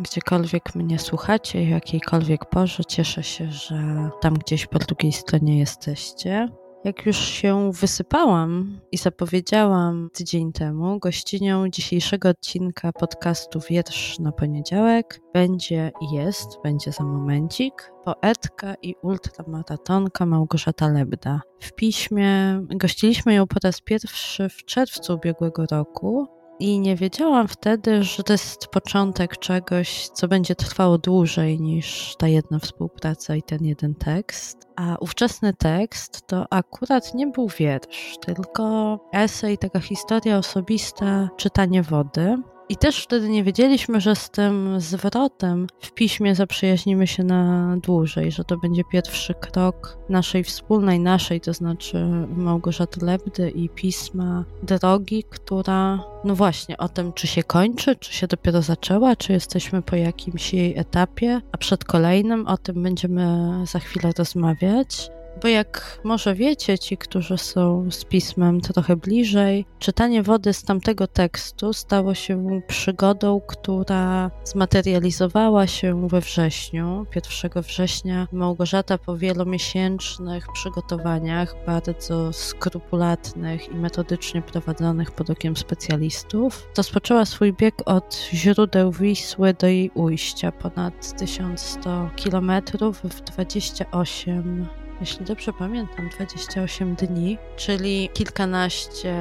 Gdziekolwiek mnie słuchacie, jakiejkolwiek porze, cieszę się, że tam gdzieś po drugiej stronie jesteście. Jak już się wysypałam i zapowiedziałam tydzień temu, gościnią dzisiejszego odcinka podcastu Wiersz na poniedziałek będzie i jest, będzie za momencik, poetka i ultramaratonka Małgorzata Lebda. W piśmie gościliśmy ją po raz pierwszy w czerwcu ubiegłego roku i nie wiedziałam wtedy, że to jest początek czegoś, co będzie trwało dłużej niż ta jedna współpraca i ten jeden tekst. A ówczesny tekst to akurat nie był wiersz, tylko esej, taka historia osobista, czytanie wody. I też wtedy nie wiedzieliśmy, że z tym zwrotem w piśmie zaprzyjaźnimy się na dłużej, że to będzie pierwszy krok naszej wspólnej, naszej, to znaczy Małgorzaty Lebdy i pisma drogi, która, no właśnie, o tym, czy się kończy, czy się dopiero zaczęła, czy jesteśmy po jakimś jej etapie, a przed kolejnym, o tym będziemy za chwilę rozmawiać. Bo jak może wiecie, ci, którzy są z pismem trochę bliżej, czytanie wody z tamtego tekstu stało się przygodą, która zmaterializowała się we wrześniu. 1 września Małgorzata po wielomiesięcznych przygotowaniach, bardzo skrupulatnych i metodycznie prowadzonych pod okiem specjalistów, rozpoczęła swój bieg od źródeł Wisły do jej ujścia, ponad 1100 kilometrów w 28 jeśli dobrze pamiętam, 28 dni, czyli kilkanaście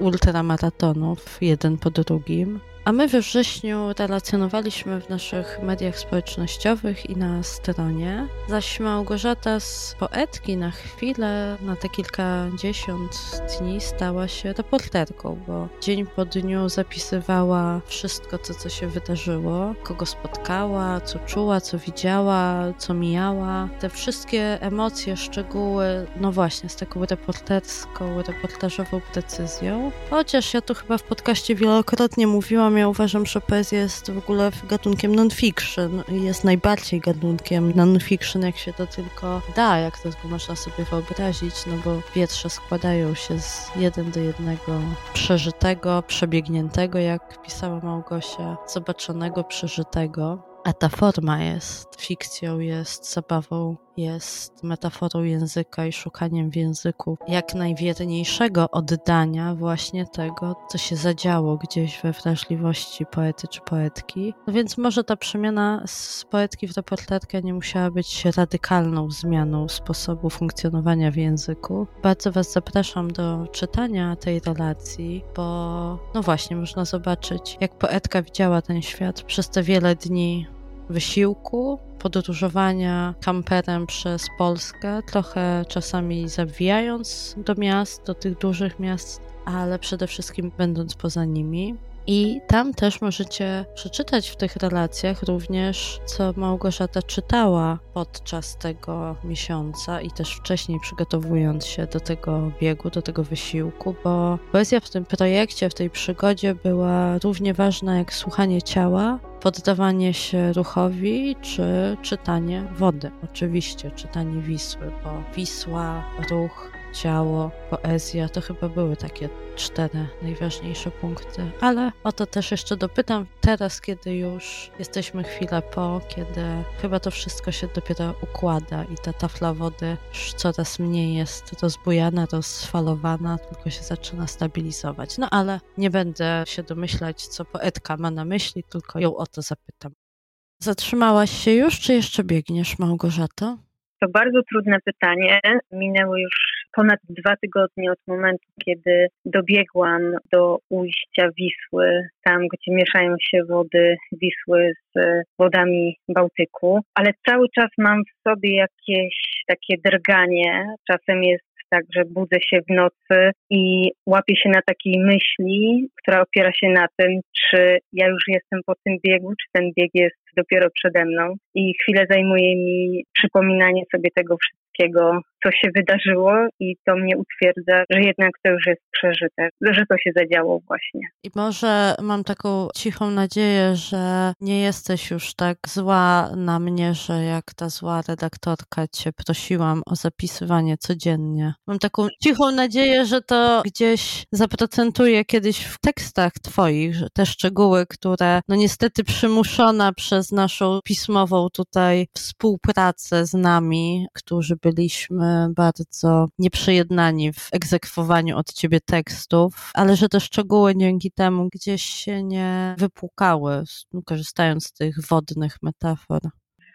ultramaratonów, jeden po drugim. A my we wrześniu relacjonowaliśmy w naszych mediach społecznościowych i na stronie, zaś Małgorzata z poetki na chwilę, na te kilkadziesiąt dni stała się reporterką, bo dzień po dniu zapisywała wszystko to, co się wydarzyło, kogo spotkała, co czuła, co widziała, co mijała. Te wszystkie emocje, szczegóły, no właśnie, z taką reporterską, reportażową precyzją. Chociaż ja tu chyba w podcaście wielokrotnie mówiłam, ja uważam, że poezja jest w ogóle gatunkiem non-fiction. Jest najbardziej gatunkiem non-fiction, jak się to tylko da, jak to można sobie wyobrazić, no bo wietrze składają się z jeden do jednego przeżytego, przebiegniętego, jak pisała Małgosia, zobaczonego, przeżytego. A ta forma jest fikcją, jest zabawą jest metaforą języka i szukaniem w języku jak najwierniejszego oddania właśnie tego, co się zadziało gdzieś we wrażliwości poety czy poetki. No więc może ta przemiana z poetki w reporterkę nie musiała być radykalną zmianą sposobu funkcjonowania w języku. Bardzo Was zapraszam do czytania tej relacji, bo no właśnie można zobaczyć, jak poetka widziała ten świat przez te wiele dni wysiłku, podróżowania kamperem przez Polskę, trochę czasami zawijając do miast, do tych dużych miast, ale przede wszystkim będąc poza nimi. I tam też możecie przeczytać w tych relacjach również, co Małgorzata czytała podczas tego miesiąca i też wcześniej przygotowując się do tego biegu, do tego wysiłku, bo poezja w tym projekcie, w tej przygodzie była równie ważna jak słuchanie ciała, poddawanie się ruchowi, czy czytanie wody. Oczywiście czytanie Wisły, bo Wisła, ruch, ciało, poezja to chyba były takie cztery najważniejsze punkty. Ale o to też jeszcze dopytam teraz, kiedy już jesteśmy chwilę po, kiedy chyba to wszystko się dopiero układa i ta tafla wody już coraz mniej jest rozbujana, rozfalowana, tylko się zaczyna stabilizować. No ale nie będę się domyślać, co poetka ma na myśli, tylko ją o to zapytam. Zatrzymałaś się już, czy jeszcze biegniesz, Małgorzato? To bardzo trudne pytanie. Minęły już ponad dwa tygodnie od momentu, kiedy dobiegłam do ujścia Wisły, tam gdzie mieszają się wody Wisły z wodami Bałtyku, ale cały czas mam w sobie jakieś takie drganie. Czasem jest tak, że budzę się w nocy i łapię się na takiej myśli, która opiera się na tym, czy ja już jestem po tym biegu, czy ten bieg jest dopiero przede mną i chwilę zajmuje mi przypominanie sobie tego wszystkiego, co się wydarzyło i to mnie utwierdza, że jednak to już jest przeżyte, że to się zadziało właśnie. I może mam taką cichą nadzieję, że nie jesteś już tak zła na mnie, że jak ta zła redaktorka cię prosiłam o zapisywanie codziennie. Mam taką cichą nadzieję, że to gdzieś zaprocentuje kiedyś w tekstach twoich, te szczegóły, które no niestety przymuszona przez naszą pismową tutaj współpracę z nami, którzy byliśmy bardzo nieprzejednani w egzekwowaniu od ciebie tekstów, ale że te szczegóły dzięki temu gdzieś się nie wypłukały, korzystając z tych wodnych metafor.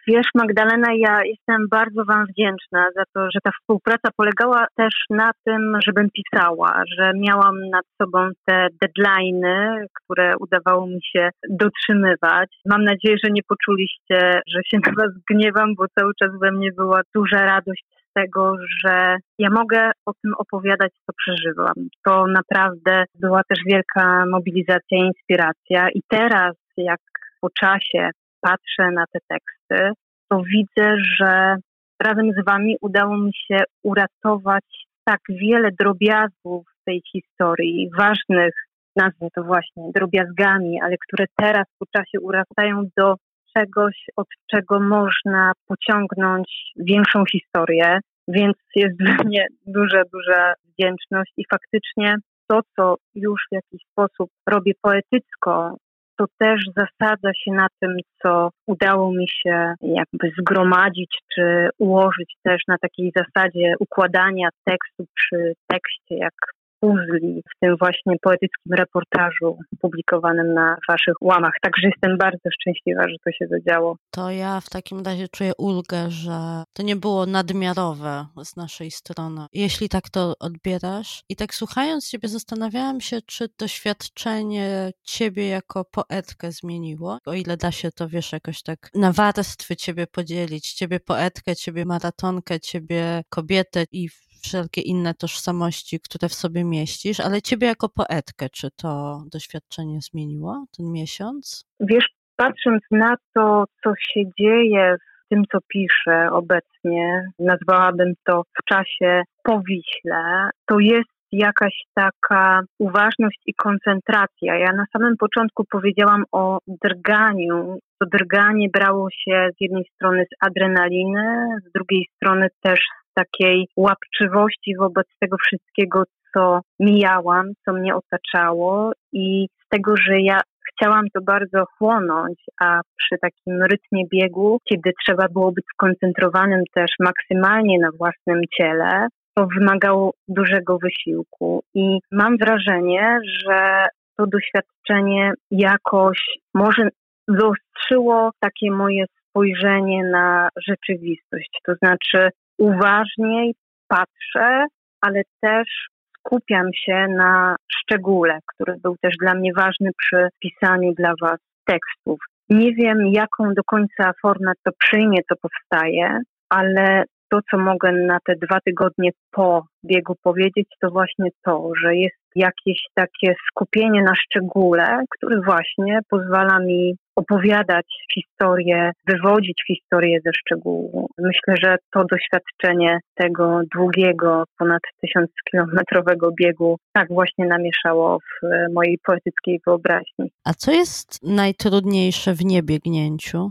Wiesz, Magdalena, ja jestem bardzo Wam wdzięczna za to, że ta współpraca polegała też na tym, żebym pisała, że miałam nad sobą te deadlines, które udawało mi się dotrzymywać. Mam nadzieję, że nie poczuliście, że się na Was gniewam, bo cały czas we mnie była duża radość tego, że ja mogę o tym opowiadać, co przeżywam. To naprawdę była też wielka mobilizacja i inspiracja. I teraz, jak po czasie patrzę na te teksty, to widzę, że razem z Wami udało mi się uratować tak wiele drobiazgów tej historii, ważnych, nazwę to właśnie drobiazgami, ale które teraz po czasie urastają do czegoś, od czego można pociągnąć większą historię, więc jest dla mnie duża, duża wdzięczność i faktycznie to, co już w jakiś sposób robię poetycko, to też zasadza się na tym, co udało mi się jakby zgromadzić czy ułożyć też na takiej zasadzie układania tekstu przy tekście, jak puzli w tym właśnie poetyckim reportażu publikowanym na waszych łamach. Także jestem bardzo szczęśliwa, że to się zadziało. To ja w takim razie czuję ulgę, że to nie było nadmiarowe z naszej strony. Jeśli tak to odbierasz. I tak słuchając ciebie zastanawiałam się, czy doświadczenie ciebie jako poetkę zmieniło. O ile da się to, wiesz, jakoś tak na warstwy ciebie podzielić. Ciebie poetkę, ciebie maratonkę, ciebie kobietę i wszelkie inne tożsamości, które w sobie mieścisz, ale ciebie jako poetkę, czy to doświadczenie zmieniło ten miesiąc? Wiesz, patrząc na to, co się dzieje w tym, co piszę obecnie, nazwałabym to w czasie powiśle, to jest jakaś taka uważność i koncentracja. Ja na samym początku powiedziałam o drganiu. To drganie brało się z jednej strony z adrenaliny, z drugiej strony też takiej łapczywości wobec tego wszystkiego, co mijałam, co mnie otaczało i z tego, że ja chciałam to bardzo chłonąć, a przy takim rytmie biegu, kiedy trzeba było być skoncentrowanym też maksymalnie na własnym ciele, to wymagało dużego wysiłku. I mam wrażenie, że to doświadczenie jakoś może wyostrzyło takie moje spojrzenie na rzeczywistość. To znaczy, uważniej patrzę, ale też skupiam się na szczególe, który był też dla mnie ważny przy pisaniu dla Was tekstów. Nie wiem, jaką do końca formę to przyjmie, co powstaje, ale to, co mogę na te dwa tygodnie po biegu powiedzieć, to właśnie to, że jest jakieś takie skupienie na szczególe, który właśnie pozwala mi opowiadać historię, wywodzić historię ze szczegółu. Myślę, że to doświadczenie tego długiego, ponad tysiąc kilometrowego biegu tak właśnie namieszało w mojej poetyckiej wyobraźni. A co jest najtrudniejsze w niebiegnięciu?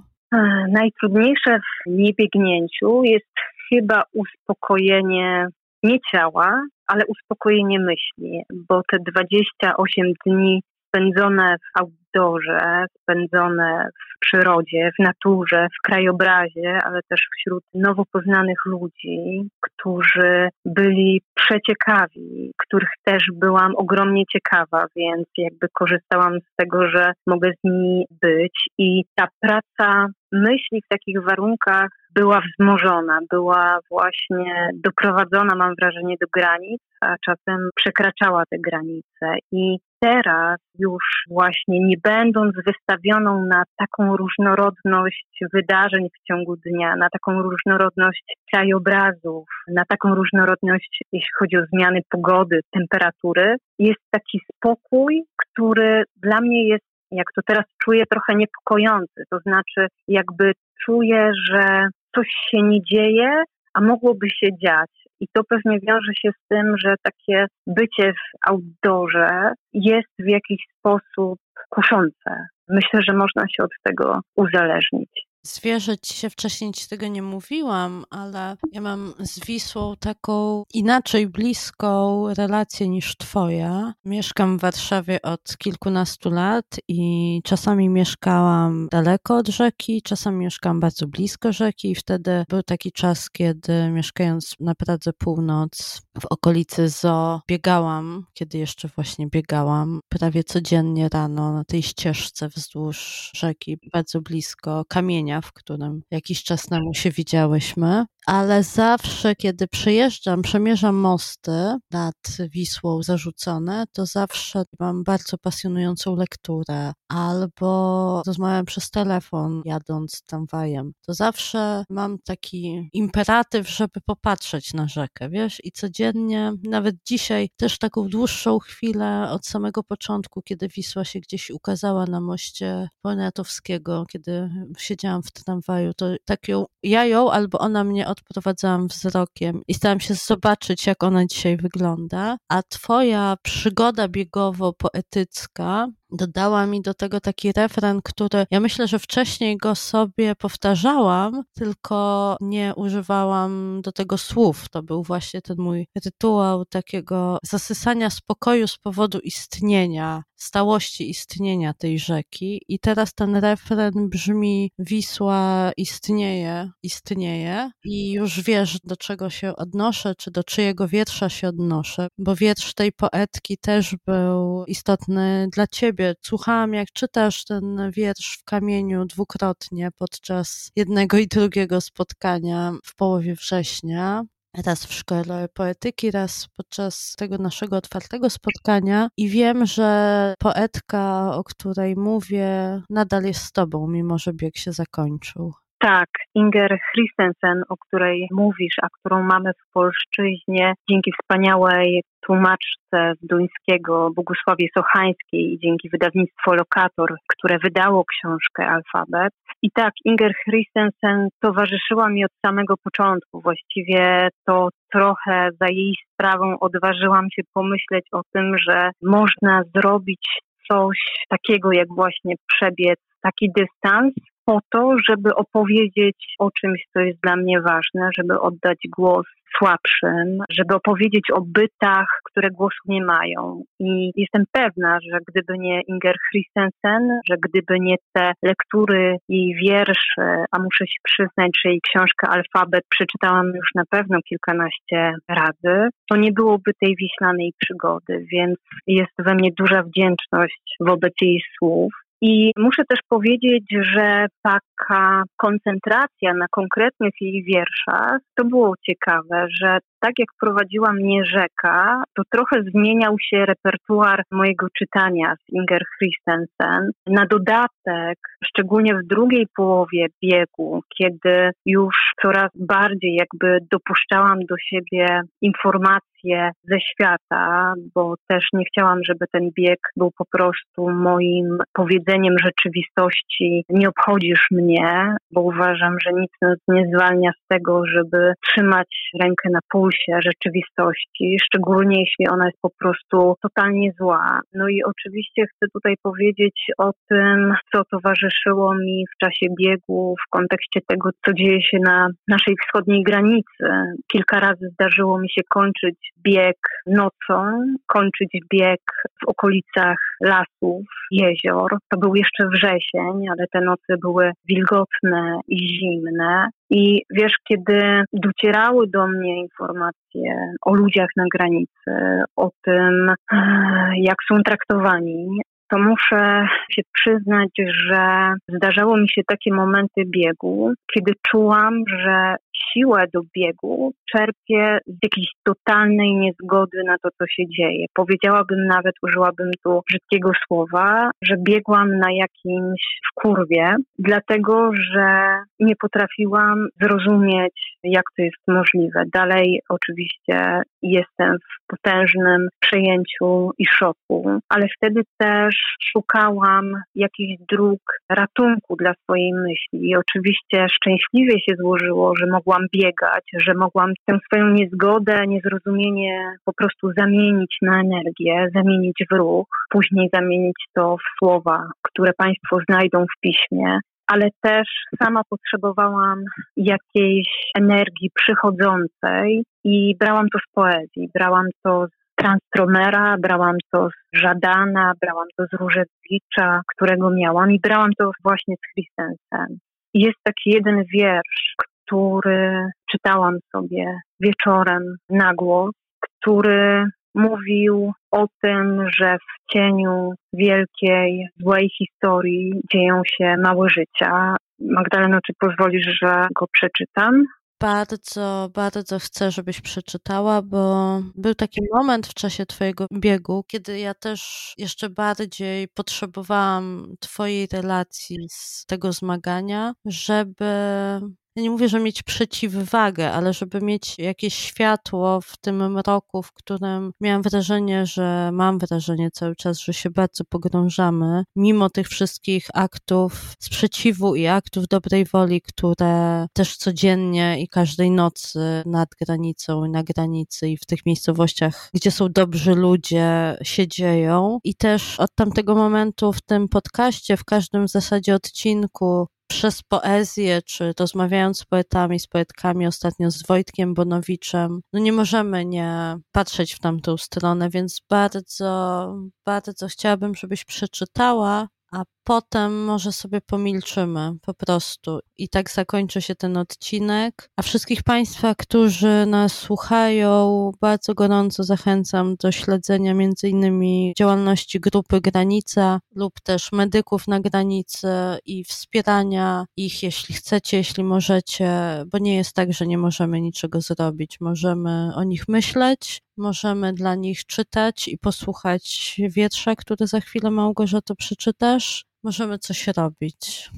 Najtrudniejsze w niebiegnięciu jest chyba uspokojenie nie ciała, ale uspokojenie myśli, bo te 28 dni spędzone w outdoorze, spędzone w przyrodzie, w naturze, w krajobrazie, ale też wśród nowo poznanych ludzi, którzy byli przeciekawi, których też byłam ogromnie ciekawa, więc jakby korzystałam z tego, że mogę z nimi być i ta praca myśli w takich warunkach była wzmożona, była właśnie doprowadzona, mam wrażenie, do granic, a czasem przekraczała te granice. I teraz już właśnie nie będąc wystawioną na taką różnorodność wydarzeń w ciągu dnia, na taką różnorodność krajobrazów, na taką różnorodność, jeśli chodzi o zmiany pogody, temperatury, jest taki spokój, który dla mnie jest, jak to teraz czuję, trochę niepokojący. To znaczy, jakby czuję, że coś się nie dzieje, a mogłoby się dziać. I to pewnie wiąże się z tym, że takie bycie w outdoorze jest w jakiś sposób kuszące. Myślę, że można się od tego uzależnić. Zwierzę ci się wcześniej ci tego nie mówiłam, ale ja mam z Wisłą taką inaczej bliską relację niż twoja. Mieszkam w Warszawie od kilkunastu lat i czasami mieszkałam daleko od rzeki, czasami mieszkałam bardzo blisko rzeki i wtedy był taki czas, kiedy mieszkając na Pradze Północ w okolicy Zoo biegałam, kiedy jeszcze właśnie biegałam prawie codziennie rano na tej ścieżce wzdłuż rzeki, bardzo blisko kamienia w którym jakiś czas temu się widziałyśmy ale zawsze, kiedy przejeżdżam, przemierzam mosty nad Wisłą zarzucone, to zawsze mam bardzo pasjonującą lekturę albo rozmawiam przez telefon jadąc tramwajem. To zawsze mam taki imperatyw, żeby popatrzeć na rzekę, wiesz, i codziennie, nawet dzisiaj też taką dłuższą chwilę od samego początku, kiedy Wisła się gdzieś ukazała na moście Poniatowskiego, kiedy siedziałam w tramwaju, to tak ją, ja ją albo ona mnie od odprowadzałam wzrokiem i starałam się zobaczyć, jak ona dzisiaj wygląda. A twoja przygoda biegowo-poetycka dodała mi do tego taki refren, który ja myślę, że wcześniej go sobie powtarzałam, tylko nie używałam do tego słów. To był właśnie ten mój rytuał takiego zasysania spokoju z powodu istnienia, stałości istnienia tej rzeki. I teraz ten refren brzmi: Wisła istnieje, istnieje, i już wiesz, do czego się odnoszę, czy do czyjego wiersza się odnoszę, bo wiersz tej poetki też był istotny dla ciebie ciebie. Słuchałam, jak czytasz ten wiersz w kamieniu dwukrotnie podczas jednego i drugiego spotkania w połowie września. Raz w szkole poetyki, raz podczas tego naszego otwartego spotkania, i wiem, że poetka, o której mówię, nadal jest z tobą, mimo że bieg się zakończył. Tak, Inger Christensen, o której mówisz, a którą mamy w polszczyźnie dzięki wspaniałej tłumaczce duńskiego Bogusławie Sochańskiej i dzięki wydawnictwu Lokator, które wydało książkę Alfabet. I tak, Inger Christensen towarzyszyła mi od samego początku. Właściwie to trochę za jej sprawą odważyłam się pomyśleć o tym, że można zrobić coś takiego, jak właśnie przebiec taki dystans po to, żeby opowiedzieć o czymś, co jest dla mnie ważne, żeby oddać głos słabszym, żeby opowiedzieć o bytach, które głosu nie mają. I jestem pewna, że gdyby nie Inger Christensen, że gdyby nie te lektury jej wierszy, a muszę się przyznać, że jej książkę Alfabet przeczytałam już na pewno kilkanaście razy, to nie byłoby tej wiślanej przygody, więc jest we mnie duża wdzięczność wobec jej słów. I muszę też powiedzieć, że taka koncentracja na konkretnych jej wierszach, to było ciekawe, że tak jak prowadziła mnie rzeka, to trochę zmieniał się repertuar mojego czytania z Inger Christensen. Na dodatek, szczególnie w drugiej połowie biegu, kiedy już coraz bardziej jakby dopuszczałam do siebie informacje ze świata, bo też nie chciałam, żeby ten bieg był po prostu moim powiedzeniem rzeczywistości. Nie obchodzisz mnie, bo uważam, że nic nas nie zwalnia z tego, żeby trzymać rękę na pulsie rzeczywistości, szczególnie jeśli ona jest po prostu totalnie zła. No i oczywiście chcę tutaj powiedzieć o tym, co towarzyszyło mi w czasie biegu w kontekście tego, co dzieje się na naszej wschodniej granicy. Kilka razy zdarzyło mi się kończyć bieg nocą, kończyć bieg w okolicach lasów, jezior. To był jeszcze wrzesień, ale te noce były wilgotne i zimne. I wiesz, kiedy docierały do mnie informacje o ludziach na granicy, o tym, jak są traktowani, to muszę się przyznać, że zdarzało mi się takie momenty biegu, kiedy czułam, że siłę do biegu czerpię z jakiejś totalnej niezgody na to, co się dzieje. Powiedziałabym nawet, użyłabym tu brzydkiego słowa, że biegłam na jakimś kurwie, dlatego że nie potrafiłam zrozumieć, jak to jest możliwe. Dalej oczywiście jestem w potężnym przejęciu i szoku, ale wtedy też szukałam jakichś dróg ratunku dla swojej myśli. I oczywiście szczęśliwie się złożyło, że mogłam biegać, że mogłam tę swoją niezgodę, niezrozumienie po prostu zamienić na energię, zamienić w ruch, później zamienić to w słowa, które Państwo znajdą w piśmie ale też sama potrzebowałam jakiejś energii przychodzącej i brałam to z poezji, brałam to z Transtromera, brałam to z Żadana, brałam to z Różewicza, którego miałam i brałam to właśnie z Christensem. Jest taki jeden wiersz, który czytałam sobie wieczorem na głos, który mówił o tym, że w cieniu wielkiej, złej historii dzieją się małe życia. Magdaleno, czy pozwolisz, że go przeczytam? Bardzo, bardzo chcę, żebyś przeczytała, bo był taki moment w czasie Twojego biegu, kiedy ja też jeszcze bardziej potrzebowałam Twojej relacji z tego zmagania, żeby ja nie mówię, że mieć przeciwwagę, ale żeby mieć jakieś światło w tym mroku, w którym miałam wrażenie, że mam wrażenie cały czas, że się bardzo pogrążamy, mimo tych wszystkich aktów sprzeciwu i aktów dobrej woli, które też codziennie i każdej nocy nad granicą i na granicy i w tych miejscowościach, gdzie są dobrzy ludzie, się dzieją. I też od tamtego momentu w tym podcaście, w każdym w zasadzie odcinku przez poezję, czy rozmawiając z poetami, z poetkami, ostatnio z Wojtkiem Bonowiczem, no nie możemy nie patrzeć w tamtą stronę, więc bardzo, bardzo chciałabym, żebyś przeczytała a potem może sobie pomilczymy po prostu. I tak zakończy się ten odcinek. A wszystkich Państwa, którzy nas słuchają, bardzo gorąco zachęcam do śledzenia między innymi działalności grupy Granica lub też medyków na granicy i wspierania ich, jeśli chcecie, jeśli możecie, bo nie jest tak, że nie możemy niczego zrobić. Możemy o nich myśleć, możemy dla nich czytać i posłuchać wiersza, który za chwilę Małgorzato przeczytasz. Możemy coś robić.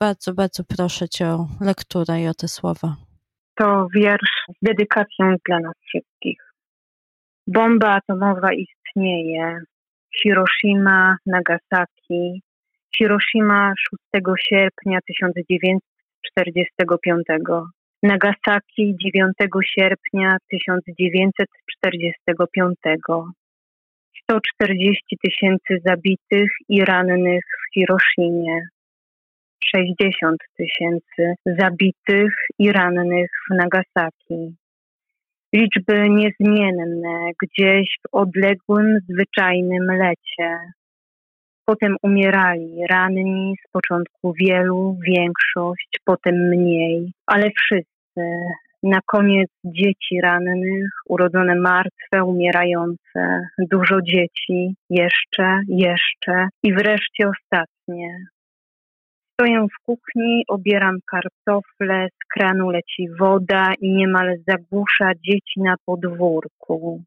Bardzo, bardzo proszę Cię o lekturę i o te słowa. To wiersz z dedykacją dla nas wszystkich. Bomba atomowa istnieje. Hiroshima, Nagasaki. Hiroshima 6 sierpnia 1945. Nagasaki 9 sierpnia 1945. 140 tysięcy zabitych i rannych w Hiroshimie. 60 tysięcy zabitych i rannych w Nagasaki. Liczby niezmienne gdzieś w odległym, zwyczajnym lecie. Potem umierali ranni, z początku wielu, większość, potem mniej, ale wszyscy na koniec dzieci rannych, urodzone martwe, umierające, dużo dzieci, jeszcze, jeszcze i wreszcie ostatnie. Stoję w kuchni, obieram kartofle, z kranu leci woda i niemal zagłusza dzieci na podwórku.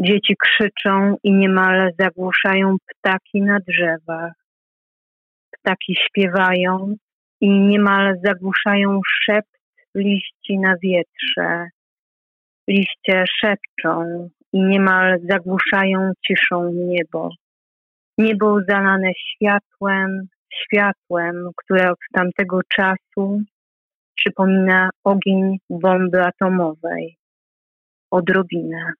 Dzieci krzyczą i niemal zagłuszają ptaki na drzewach. Ptaki śpiewają i niemal zagłuszają szept liści na wietrze. Liście szepczą i niemal zagłuszają ciszą niebo. Niebo zalane światłem, światłem, które od tamtego czasu przypomina ogień bomby atomowej. Odrobinę.